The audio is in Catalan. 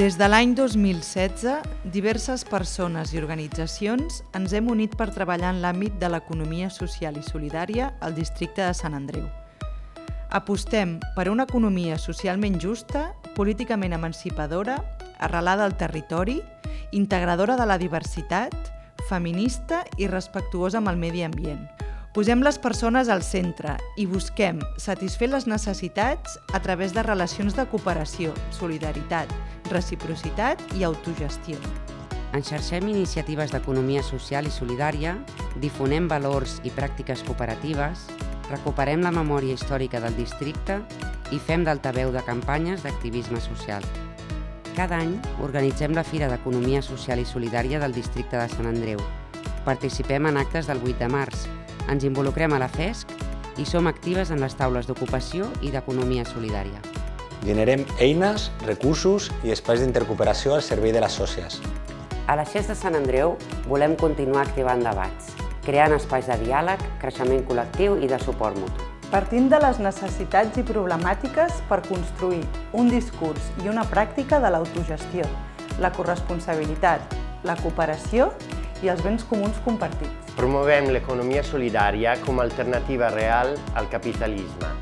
Des de l'any 2016, diverses persones i organitzacions ens hem unit per treballar en l'àmbit de l'economia social i solidària al districte de Sant Andreu. Apostem per una economia socialment justa, políticament emancipadora, arrelada al territori, integradora de la diversitat, feminista i respectuosa amb el medi ambient. Posem les persones al centre i busquem satisfer les necessitats a través de relacions de cooperació, solidaritat, reciprocitat i autogestió. Enxarxem iniciatives d'economia social i solidària, difonem valors i pràctiques cooperatives, recuperem la memòria històrica del districte i fem d'altaveu de campanyes d'activisme social. Cada any organitzem la Fira d'Economia Social i Solidària del districte de Sant Andreu. Participem en actes del 8 de març, ens involucrem a la FESC i som actives en les taules d'ocupació i d'economia solidària. Generem eines, recursos i espais d'intercooperació al servei de les sòcies. A la XES de Sant Andreu volem continuar activant debats, creant espais de diàleg, creixement col·lectiu i de suport mutu. Partint de les necessitats i problemàtiques per construir un discurs i una pràctica de l'autogestió, la corresponsabilitat, la cooperació i els béns comuns compartits. Promovem l'economia solidària com a alternativa real al capitalisme.